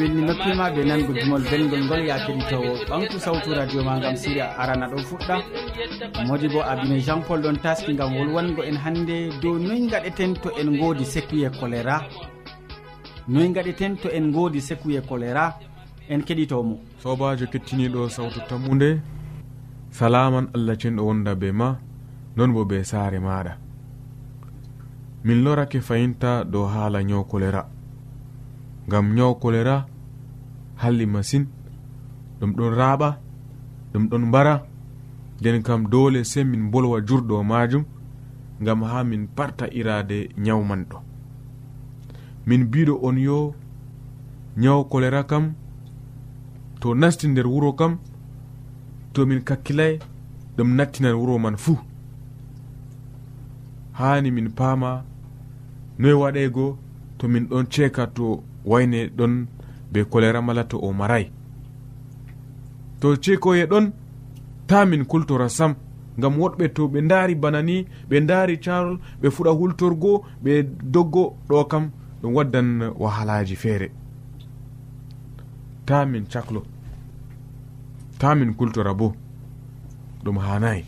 welni noppima ɓe nango gimol belgol ngol ya keɗitowo ɓamtu sawtu radio ma gam séria arana ɗo fuɗɗa. Modi bo abine jean paul ɗon taski gam wolwango en hannde. Dow noy gaɗeten to en godi sekuye choléra noy gaɗeten to en godi sekuye choléra en keɗitomo sobajo kettiniɗo sawtu tammude salaman allah cenɗo wonda be ma non bo be saare maɗa min lorake fayinta dow haala ñaw choléra ngam ñaw choléra halli masin. Ɗum ɗon raaɓa ɗum ɗon mbara. Nden kam dole sei min bolwa jurɗo majum ngam ha min parta irade nyawmanɗo min biɗo on yo nyawu kolera kam to nasti nder wuro kam to min kakkilay ɗum nattinan wuro man fuu. Hani min paama noy waɗego to min ɗon ceeka to wayne ɗon be kolera mala to o maray. To cekoye ɗon ta min kultora sam gam woɗɓe to ɓe daari bana ni ɓe daari carol ɓe fuɗa hultorgo ɓe doggo ɗo kam ɗum waddan wahalaji feere. Ta min caklo ta min kultora bo ɗum hanayi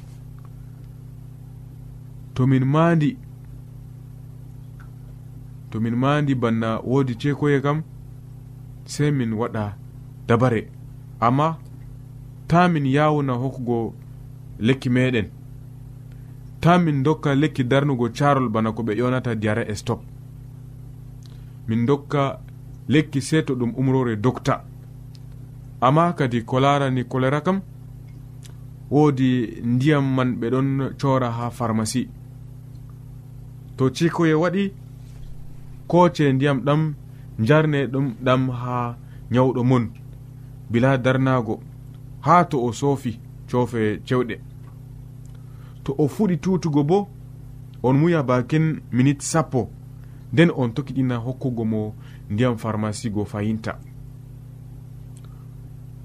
to tomin mandi tomin mandi banna woodi cekoye kam sai min waɗa dabare. Amma ta min yawna hokkugo lekki meɗen. Ta min dokka lekki darnugo carol bana ko ɓe ƴonata diyara e stop. Min dokka lekki seto ɗum umrore docta amma kadi ko larani choléra kam woodi ndiyam man ɓe ɗon cora ha pharmacie. To cikoye waɗi koce ndiyam ɗam jarne ɗum ɗam ha nyawɗo mon bila darnago ha to o soofi cofe cewɗe. To o fuɗi tutugo bo on muya baken minute sappo nden on tokkiɗina hokkugo mo ndiyam pharmacie go fayinta.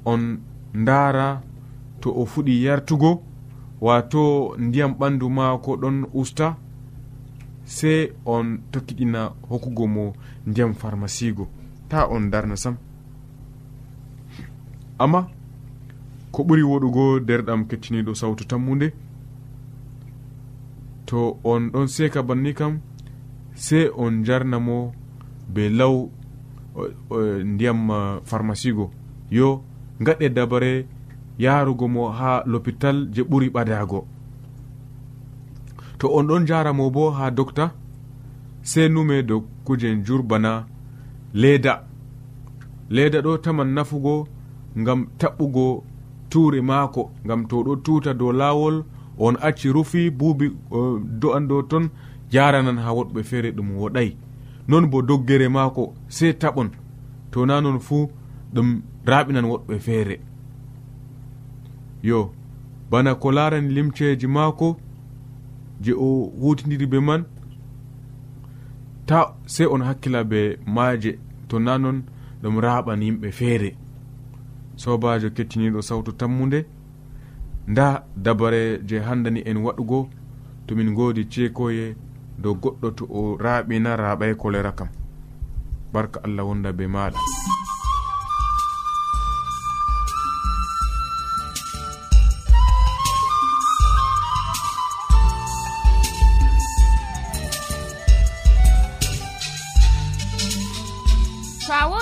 On ndara to o fuɗi yartugo wato ndiyam ɓandu maako ɗon usta sey on tokkiɗina hokkugo mo ndiyam pharmacie go ta on darna sam. Amma ko ɓuri woɗugo derɗam kettiniɗo sawtu tammude to on ɗon seka banni kam sey on jarnamo be law ndiyam pharmacie go yo gaɗe dabare yarugo mo ha l'hôpital je ɓuri ɓadago to on ɗon jaramo bo ha docta sei nume dow kujen jurbana leda leda ɗo taman nafugo ngam taɓɓugo tuure maako ngam to ɗo tuta dow laawol on acci rufi buubi do'an dow ton jaranan ha woɗɓe feere ɗum woɗay. Non bo doggere maako sei taɓon to na non fuu ɗum raɓinan woɗɓe feere. Yo bana ko laran limceji maako je o wotidiri be man ta sey on hakkila be maaje to na non ɗum raɓan yimɓe feere. Sobajo kettiniɗo sawtu tammude nda dabare je handani en waɗugo tomin godi ceekoye dow goɗɗo to o raɓina raɓay kolera kam. Barka allah wonda be maɗa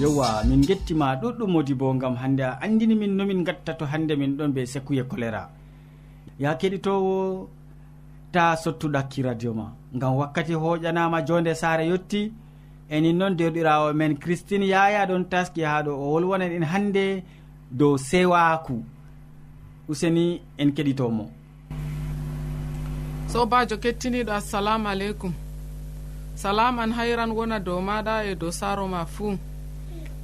yewa min gettima ɗuɗɗum modi bo gam hande a andini min nomin gatta to hande min ɗon be sekuye choléra ya keɗitowo ta sottuɗakki radio ma. Gam wakkati hoƴanama jonde saare yetti enin noon derɗirawo men christine yaya ɗon taski ha ɗo o wolwonan en hande dow sewaku useni en keɗitomo sobajo kettiniɗo assalamu aleykum. Salaman hayran wona dow maɗa e dow saaro ma fuu.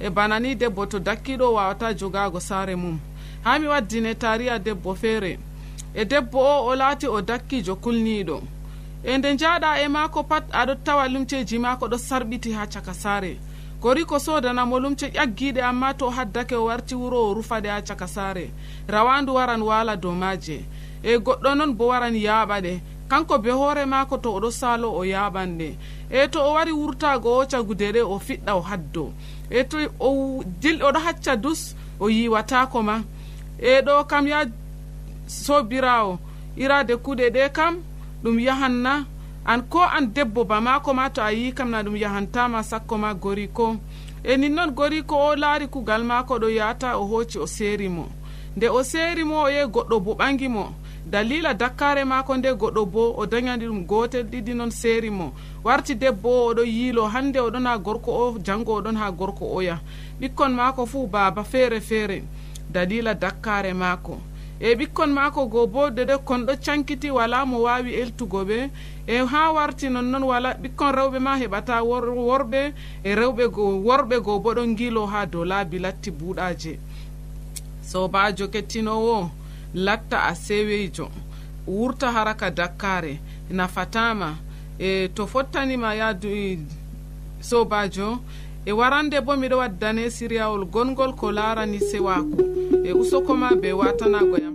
e bana ni debbo to dakkiɗo wawata jogago saare mum. Ha mi waddine tariya debbo feere e debbo o o laati o dakkijo kulniɗo e nde jaɗa e maako pat aɗo tawa lumceji maako ɗo sarɓiti ha caka saare. Gori ko sodanamo lumce ƴaggiɗe amma to o haddake o warti wuro o rufaɗe ha caka saare. Rawandu waran wala dow maaje. E goɗɗo noon bo waran yaaɓa ɗe kanko be hoore maako to oɗo salo o yaɓan nde e to o wari wurtago o cagude ɗe o fiɗɗa o haddo. E to o dil oɗo hacca dus o yiwatako ma. E ɗo kam ya sobirawo irade kuɗe ɗe kam ɗum yahanna. An ko an debbo ba mako ma to a yi kam na ɗum yahantama sakko ma gori ko. E nin noon gori ko o laari kugal maako ɗo yata o hooci o seeri mo. Nde o seeri mo o yehi goɗɗo bo ɓangi mo. dalila dakkare mako nde goɗɗo bo o dañani ɗum gotel ɗiɗi noon seeri mo. Warti debbo o oɗo yiilo hande oɗon ha gorko o janngo oɗon ha gorko oya ɓikkon mako fuu baaba feere feere. Dalila dakkare mako e ɓikkon mako goo bo dede kon ɗo cankiti wala mo wawi eltugo ɓe. E ha warti nonnoon wala ɓikkon rewɓe ma heɓata worɓe. E rewɓe go worɓe goo bo ɗon gilo ha dow laabi latti buuɗaje sobajo kettinowo latta a seweyjo wurta haraka dakkare nafatama. E to fottanima yaadu e, sobajo e warande bo miɗo waddane siriyawol gongol ko larani sewaku. E usokoma be watanagoyam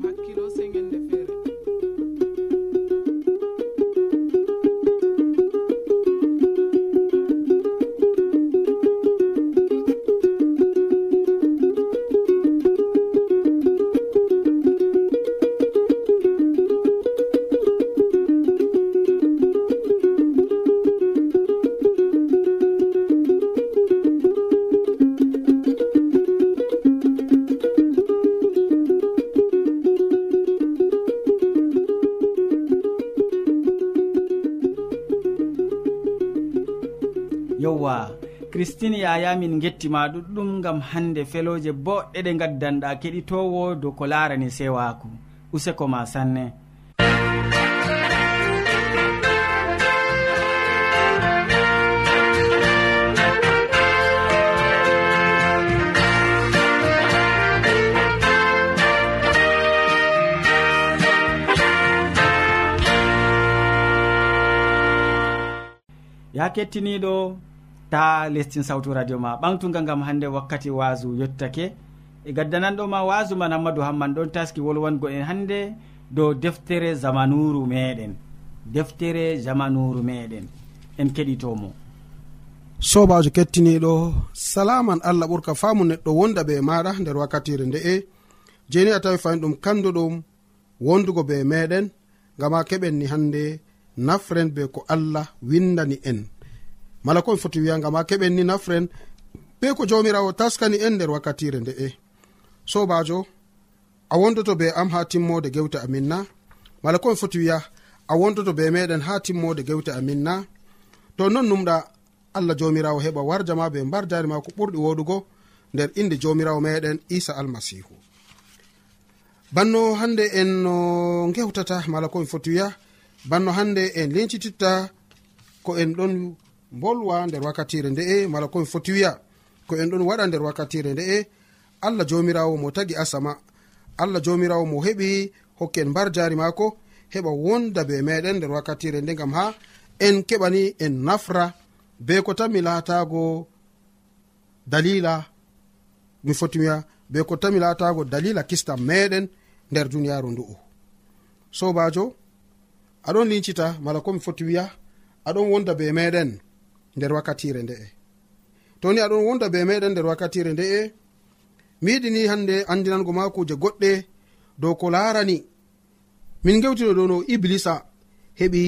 christine yaya min gettima ɗuɗɗum gam hande feloje boɗɗe ɗe gaddanɗa keɗitowo dow ko larani sewaku. Useko ma sanne. Ya kettiniɗo ta lestin sawtu radio ma. Ɓamtuga gam hande wakkati wasu yettake e gaddananɗo ma wasu man hammadou hamman ɗon taski wolwango en hande dow deftere zamanuru meɗen deftere zamanuru meɗen en keɗitomo. Sobajo kettiniɗo salaman allah ɓurka famu neɗɗo wonda be maɗa nder wakkatire nde'e. Jeni a tawi fayin ɗum kanduɗum wondugo be meɗen gama keɓen ni hande nafren be ko allah windani en. mala ko mi foti wiyagama keɓen ni nafren be ko jamirawo taskani en nder wakkatire nde'e sobajo a wondoto be am ha timmode gewte amin na. Mala ko mi foti wiya a wondoto be meɗen ha timmode gewte amin na. To non numɗa allah jomirawo heɓa warjama be mbar jari ma ko ɓurɗi woɗugo nder inde jomirawo meɗen isa almasihu. Banno hande en no gewtata mala ko mi foti wiya banno hande en lincititta ko en ɗon bolwa nder wakkatire nde'e mala komi foti wiya ko en ɗon waɗa nder wakkatire nde'e allah jomirawo mo tagi asama. Allah jomirawo mo heɓi hokki en mbar jari maako heɓa wonda be meɗen nder wakkatire nde gam ha en keɓani en nafra. Be ko tan mi laatago dalila mi foti wiya be ko tan mi laatago dalila kistam meɗen nder duniyaru ndu'u. Sobajo aɗon lincita mala komi foti wiya aɗon wonda be meɗen. nder wakkatire nde'e to ni aɗon wonda be meɗen nder wakkatire nde'e mi yiɗini hande andinango ma kuje goɗɗe dow ko larani. Min gewtino dow no iblisa heɓi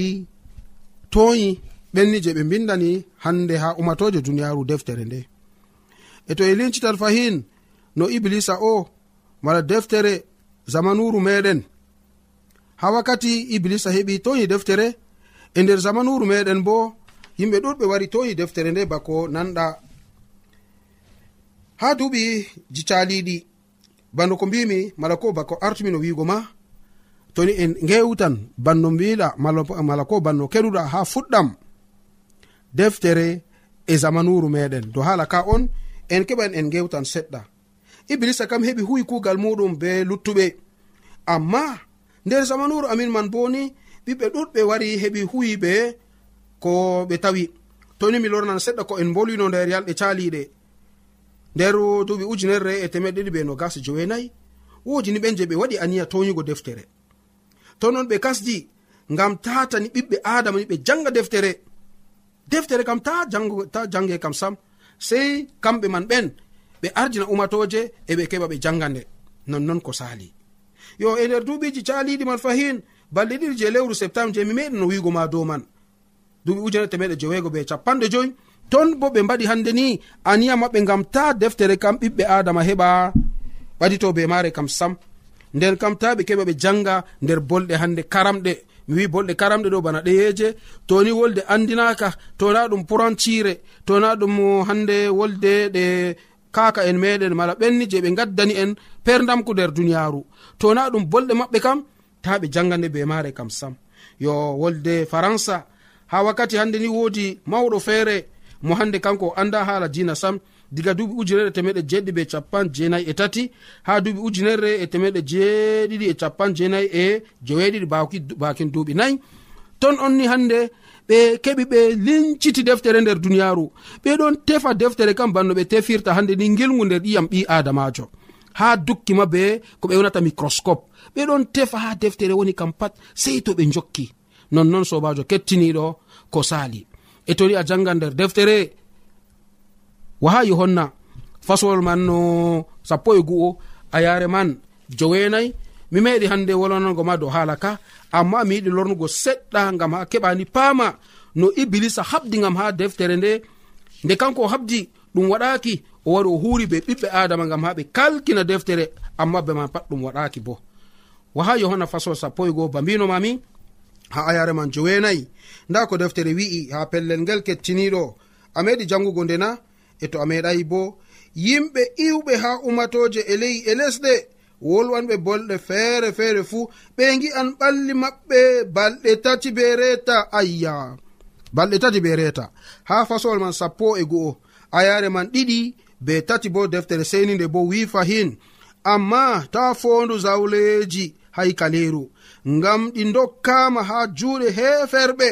toyi ɓenni je ɓe bindani hande ha umatoje duniyaru deftere nde. E to e lincitan fahin no iblisa o mala deftere zamanuru meɗen. Ha wakkati iblisa heɓi toyi deftere e nder zamanuru meɗen bo yimɓe ɗuɗɓe wari toyi deftere nde bako nanɗa. Ha duuɓi jicaliɗi bano ko mbimi mala ko bako artumi no wigo ma toni en gewtan banno mbiɗa mala ko banno keɗuɗa ha fuɗɗam. Deftere e zamanuru meɗen to haala ka on en keɓan en gewtan seɗɗa. Iblisa kam heɓi huwi kugal muɗum be luttuɓe. Amma nder zamanuru amin man boni ɓiɓɓe ɗuɗɓe wari heɓi huwi ɓe ko ɓe tawi. Toni mi lornan seɗɗa ko en bolwino nder yalɗe caliɗe nder duuɓi ujunerre e temeɗe ɗiɗi ɓe no gasa jowenayi wodi ni ɓen je ɓe waɗi aniya toyugo deftere. To non ɓe kasdi ngam tatani ɓiɓɓe adama ni ɓe janga deftere. Deftere kam ta ta jange kam sam sei kamɓe man ɓen ɓe ardina umatoje eɓe keɓa ɓe janga nde nonnon ko sali yo e nder duuɓiji caliɗi man fahin balɗe ɗiɗi je lewru septembre je mi meɗi no wigo ma dow man. duuɓi ujunere temeɗe jeweego be capanɗe joyi. Ton bo ɓe mbaɗi hande ni aniya maɓɓe ngam ta deftere kam ɓiɓɓe adama heɓa ɓaɗito be maare kam sam. Nden kam ta ɓe keɓa ɓe janga nder bolɗe hande karamɗe. Mi wi bolɗe karamɗe ɗo bana ɗeyeje to ni wolde andinaka to na ɗum purancire to na ɗum hande wolde ɗe kaka en meɗen mala ɓenni je ɓe gaddani en perdamku nder duniyaru to na ɗum bolɗe maɓɓe kam ta ɓe jangande be maare kam sam. Yo wolde faransa ha wakkati hande ni wodi mawɗo feere mo hande kanko anda hala dina sam. Diga duuɓi ujunere temeɗe jeɗɗi e capan jenayi e tati. Ha duuɓi ujunere e temeɗe jeeɗiɗi e capan jenayi e joweeɗiɗi bakin duuɓi nayi. Ton on ni hande ɓe keɓi ɓe linciti deftere nder duniyaru ɓeɗon tefa deftere kam banno ɓe tefirta hande ni gilgu nder ƴiyam ɓi adamajo ha dukkima be ko ɓe wonata microscope ɓeɗon tefa ha deftere woni kam pat sei to ɓe jokki nonnon sobajo kettiniɗo ko sali e toni a jangan nder deftere waha yohanna fasolol man no sappo e gu'o a yare man jowenayi mi meɗi hande wolonango ma dow hala ka amma mi yiɗi lornugo seɗɗa gam ha keɓani paama no iblisa habdi gam ha deftere nde. Nde kanko o habdi ɗum waɗaki o wari o huuri be ɓiɓɓe adama gam ha ɓe kalkina deftere amma be man pat ɗum waɗaki bo. Waha yohanna fasol sappo e goo ba mbinomami ha ayare man joweenayi nda ko deftere wi'i ha pellel ngel kettiniɗo. A meɗi jangugo ndena e to a meɗayi bo yimɓe iwɓe ha umatoje e leyi e lesɗe wolwanɓe bolɗe feere feere fuu ɓe gi'an ɓalli maɓɓe balɗe tati be reeta ayya. Balɗe tati be reeta ha fasowol man sappo e go'o ayare man ɗiɗi be tati bo deftere seninde bo wi fahin amma ta fondu zawleji haykaleru ngam ɗi dokkama ha juuɗe heferɓe.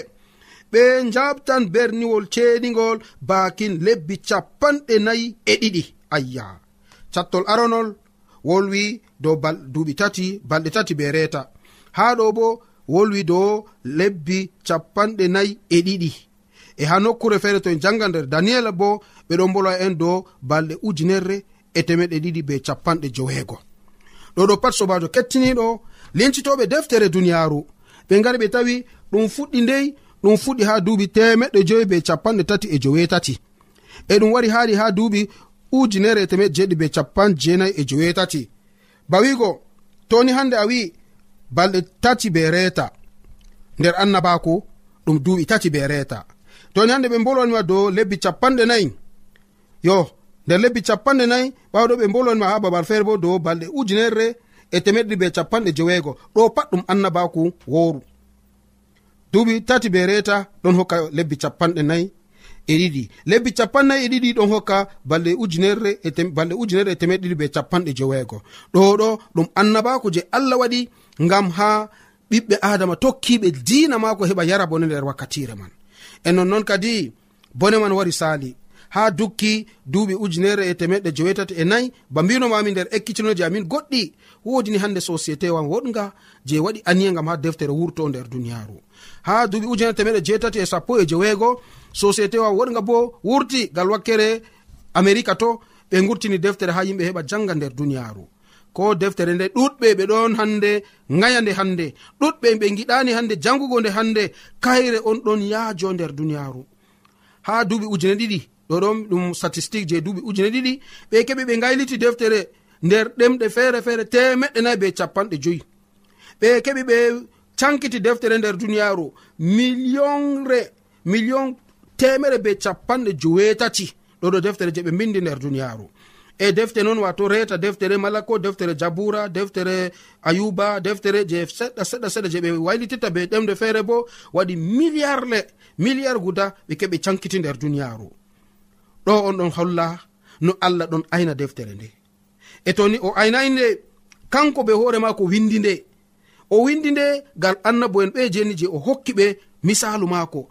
Ɓe jabtan berniwol ceeɗigol bakin lebbi capanɗe nayi e ɗiɗi. Ayya. Cattol aronol wolwi dow duuɓi tati balɗe tati be reeta. Ha ɗo bo wolwi dow lebbi capanɗe nayi e ɗiɗi. E ha nokkure feere to en janga nder daniyel bo ɓeɗon bolwa en dow balɗe ujunerre e temeɗe ɗiɗi be capanɗe joweego. Ɗo ɗo pat sobajo kettiniɗo lincitoɓe deftere duniyaaru. Ɓe ngari ɓe tawi ɗum fuɗɗi ndey ɗum fuɗɗi ha duuɓi temeɗɗe joyi be capanɗe tati e jowetati e ɗum wari haari ha duuɓi ujunere temeɗe jeɗɗi be capan jeenayi e jowetati bawigo toni hande a wi balɗe tati be reeta. Nder annabako ɗum duuɓi tati be reeta. Toni hande ɓe mbolwanima dow lebbi capanɗe nayi yo nder lebbi capanɗe nayi ɓawɗo ɓe mbolwanima ha babal feere bo dow balɗe ujunerre e temeɗɗi be capanɗe joweego. Ɗo pat ɗum annabaku wooru. Duuɓi tati be reta ɗon hokka lebbi capanɗe nayi e ɗiɗi. Lebbi capannayi e ɗiɗi ɗon hokka balɗe ujunere e balɗe ujunerre e temeɗɗiɗi be capanɗe joweego. Ɗo ɗo ɗum annabaku je allah waɗi ngam ha ɓiɓɓe adama tokkiɓe diina mako heɓa yara bone nder wakkatire man. E nonnoon kadi bone man wari sali ha dukki duuɓi ujunere e temeɗɗe jowetati e nayi. Ba mbinomami nder ekkitinoji amin goɗɗi. Wodini hande société wa woɗga je waɗi aniya gam ha deftere wurto nder duniyaru ha duuɓi ujunere temeɗɗe jetati e sappo e jeweego société wa woɗga bo wurti gal wakkere america to ɓe gurtini deftere ha yimɓe heɓa janga nder duniyaru ko deftere nde ɗuɗɓe ɓe ɗon hande gaya nde hande ɗuɗɓe ɓe giɗani hande jangugo nde hande kayre on ɗon yaajo nder duniyaru ha duuɓi ujune ɗiɗi ɗo ɗon ɗum statistique je duuɓi ujune ɗiɗi. Ɓe keɓi ɓe gayliti deftere nder ɗemɗe feere feere temeɗɗe nayi be capanɗe joyi. Ɓe keɓi ɓe cankiti deftere nder duniyaru millionre million temere be capanɗe jowetati ɗo ɗo deftere je ɓe mbindi nder duniyaru e defte noon wato reta deftere mala ko deftere jabura deftere ayuba deftere je seɗɗa seɗɗa seɗɗa je ɓe waylititta be ɗemde feere bo waɗi milliard le milliard guda ɓe keɓe cankiti nder duniyaru ɗo on ɗon holla no allah ɗon ayna deftere nde. E toni o aynayi nde kanko be hoore maako windi nde. O windi nde ngal annabo en ɓe jeni je o hokki ɓe misalu maako.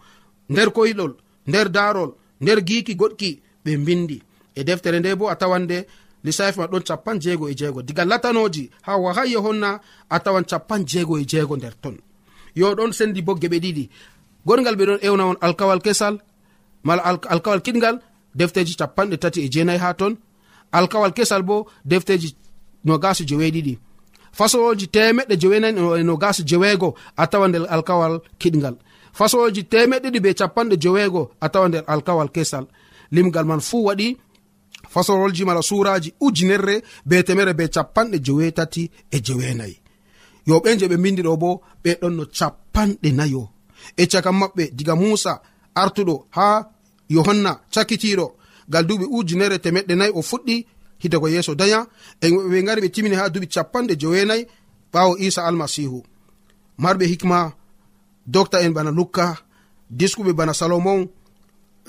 Nder koyɗol nder darol nder giiki goɗki ɓe mbindi. E deftere nde bo a tawande lissafi ma ɗon capan jeego e jeego. Diga latanoji ha waha yohonna e a tawan capan jeego e jeego nder ton. Yo ɗon sendi bo geɓe ɗiɗi. Goɗgal ɓe ɗon ewna on alkawal kesal mala alkawal kiɗgal defteji capanɗe tati e jeenayi ha ton. Alkawal kesal bo defteji nogasi joweeɗiɗi fasowoji temeɗɗe jeweenayi e nogasi joweego a tawa nder alkawal kiɗgal fasowoji temeɗɗiɗi be capanɗe joweego a tawa nder alkawal kesal. Limgal man fuu waɗi fasololji mala suraji ujunerre be temere be capanɗe jowetati e jowenayi yo ɓen je ɓe bindi ɗo bo ɓe ɗon no capanɗe nayo. E caka maɓɓe diga musa artuɗo ha yohanna cakkitiɗo gal duuɓi ujunere temeɗɗe nayi o fuɗɗi hitago yeeso daya e ɓe gari ɓe timini ha duuɓi capanɗe joweenayi ɓawo isa almasihu marɓe hikma docta en bana lukka diskuɓe bana salomon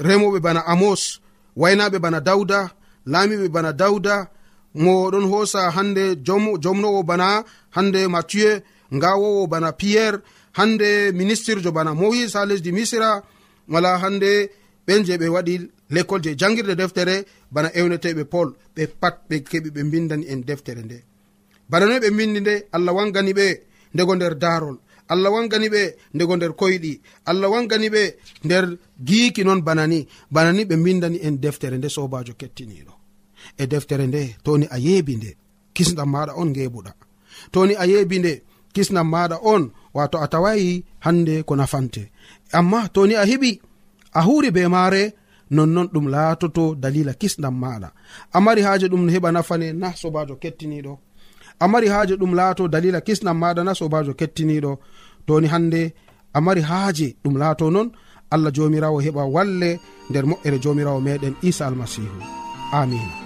remoɓe bana amos waynaɓe bana dawda laamiɓe bana dawda mo ɗon hoosa hande jomnowo bana hande mathieu ngawowo bana pierre hande ministirjo bana moïse ha lesdi misira wala hande ɓen je ɓe waɗi l'école je jangirde deftere bana ewneteɓe paul ɓe pat ɓe keɓi ɓe mbindani en deftere nde. Bana noy ɓe mbindi nde allah wangani ɓe ndego nder daarol allah wangani ɓe ndego nder koyɗi allah wangani ɓe nder giiki noon bana ni. Bana ni ɓe mbindani en deftere nde sobajo kettiniɗo. E deftere nde toni a yeebi nde kisnam maɗa on ngebuɗa toni a yeebi nde kisnam maɗa on wato a tawayi hande ko nafante. Amma toni a heɓi a huri be maare nonnon ɗum laatoto dalila kisɗam maɗa a mari haaje ɗum heɓa nafane na sobajo kettiniɗo a mari haaje ɗum laato dalila kisnam maɗa na sobajo kettiniɗo toni hande a mari haaje ɗum laato noon allah jomirawo heɓa walle nder moƴƴere jomirawo meɗen isa almasihu amina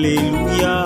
alleluya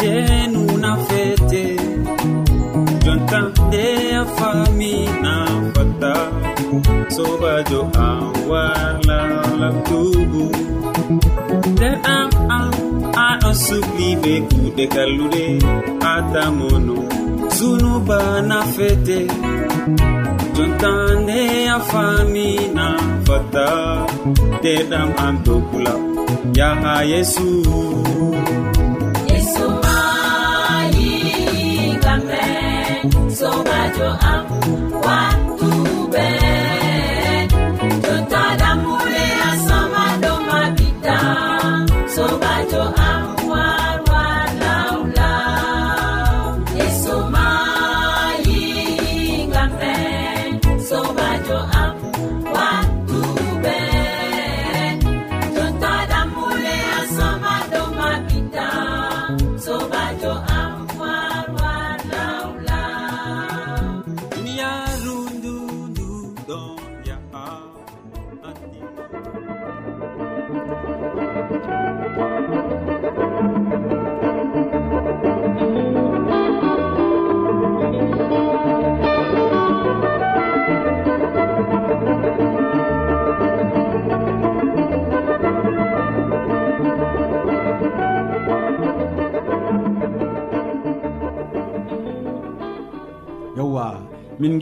je nuna fete jonta nde a fami na fata sobajo an warla labtugu nder am am aɗo subli be kuɗe kallude atamono sunuba na fete jonta nde a fami na fata ndeɗam am dokula yaha yesu to am wa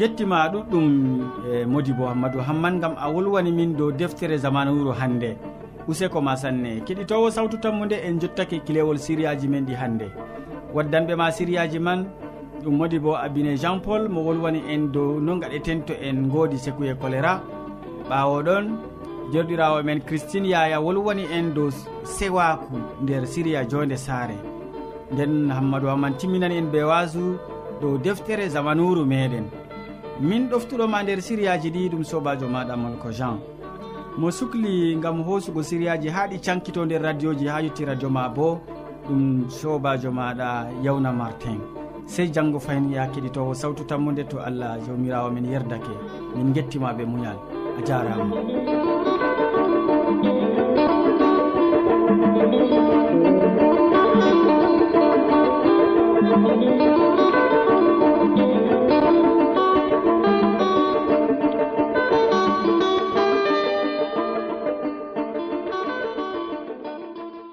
gettima ɗuɗɗum e modi bo hammadou hamman gam a wolwani min dow deftere zamanu wuro hannde. Useko ma sanne. Keɗitowo sawtu tammude en jottake kilewol siriyaji men ɗi hannde. Waddanɓe ma siriyaji man ɗum modi bo abine jean paul mo wolwani en dow no gaɗeten to en goodi sekuye choléra ɓawo ɗon jerɗirawo men christine yaya wolwani en dow sewaku nder siriya jonde saare. Nden hammadou hamman timminani en be wasu dow deftere zamanuru meɗen min ɗoftuɗoma nder siriyaji ɗi ɗum sobajo maɗa molko jean. Mo sukli gam hosugo siriyaji ha ɗi cankito nder radio ji ha yetti radio ma bo ɗum sobajo maɗa yawna martin. Sey janggo fayin ya keɗitowo sawtu tammude to allah jawmirawo min yerdake min gettima ɓe muñal a jarama.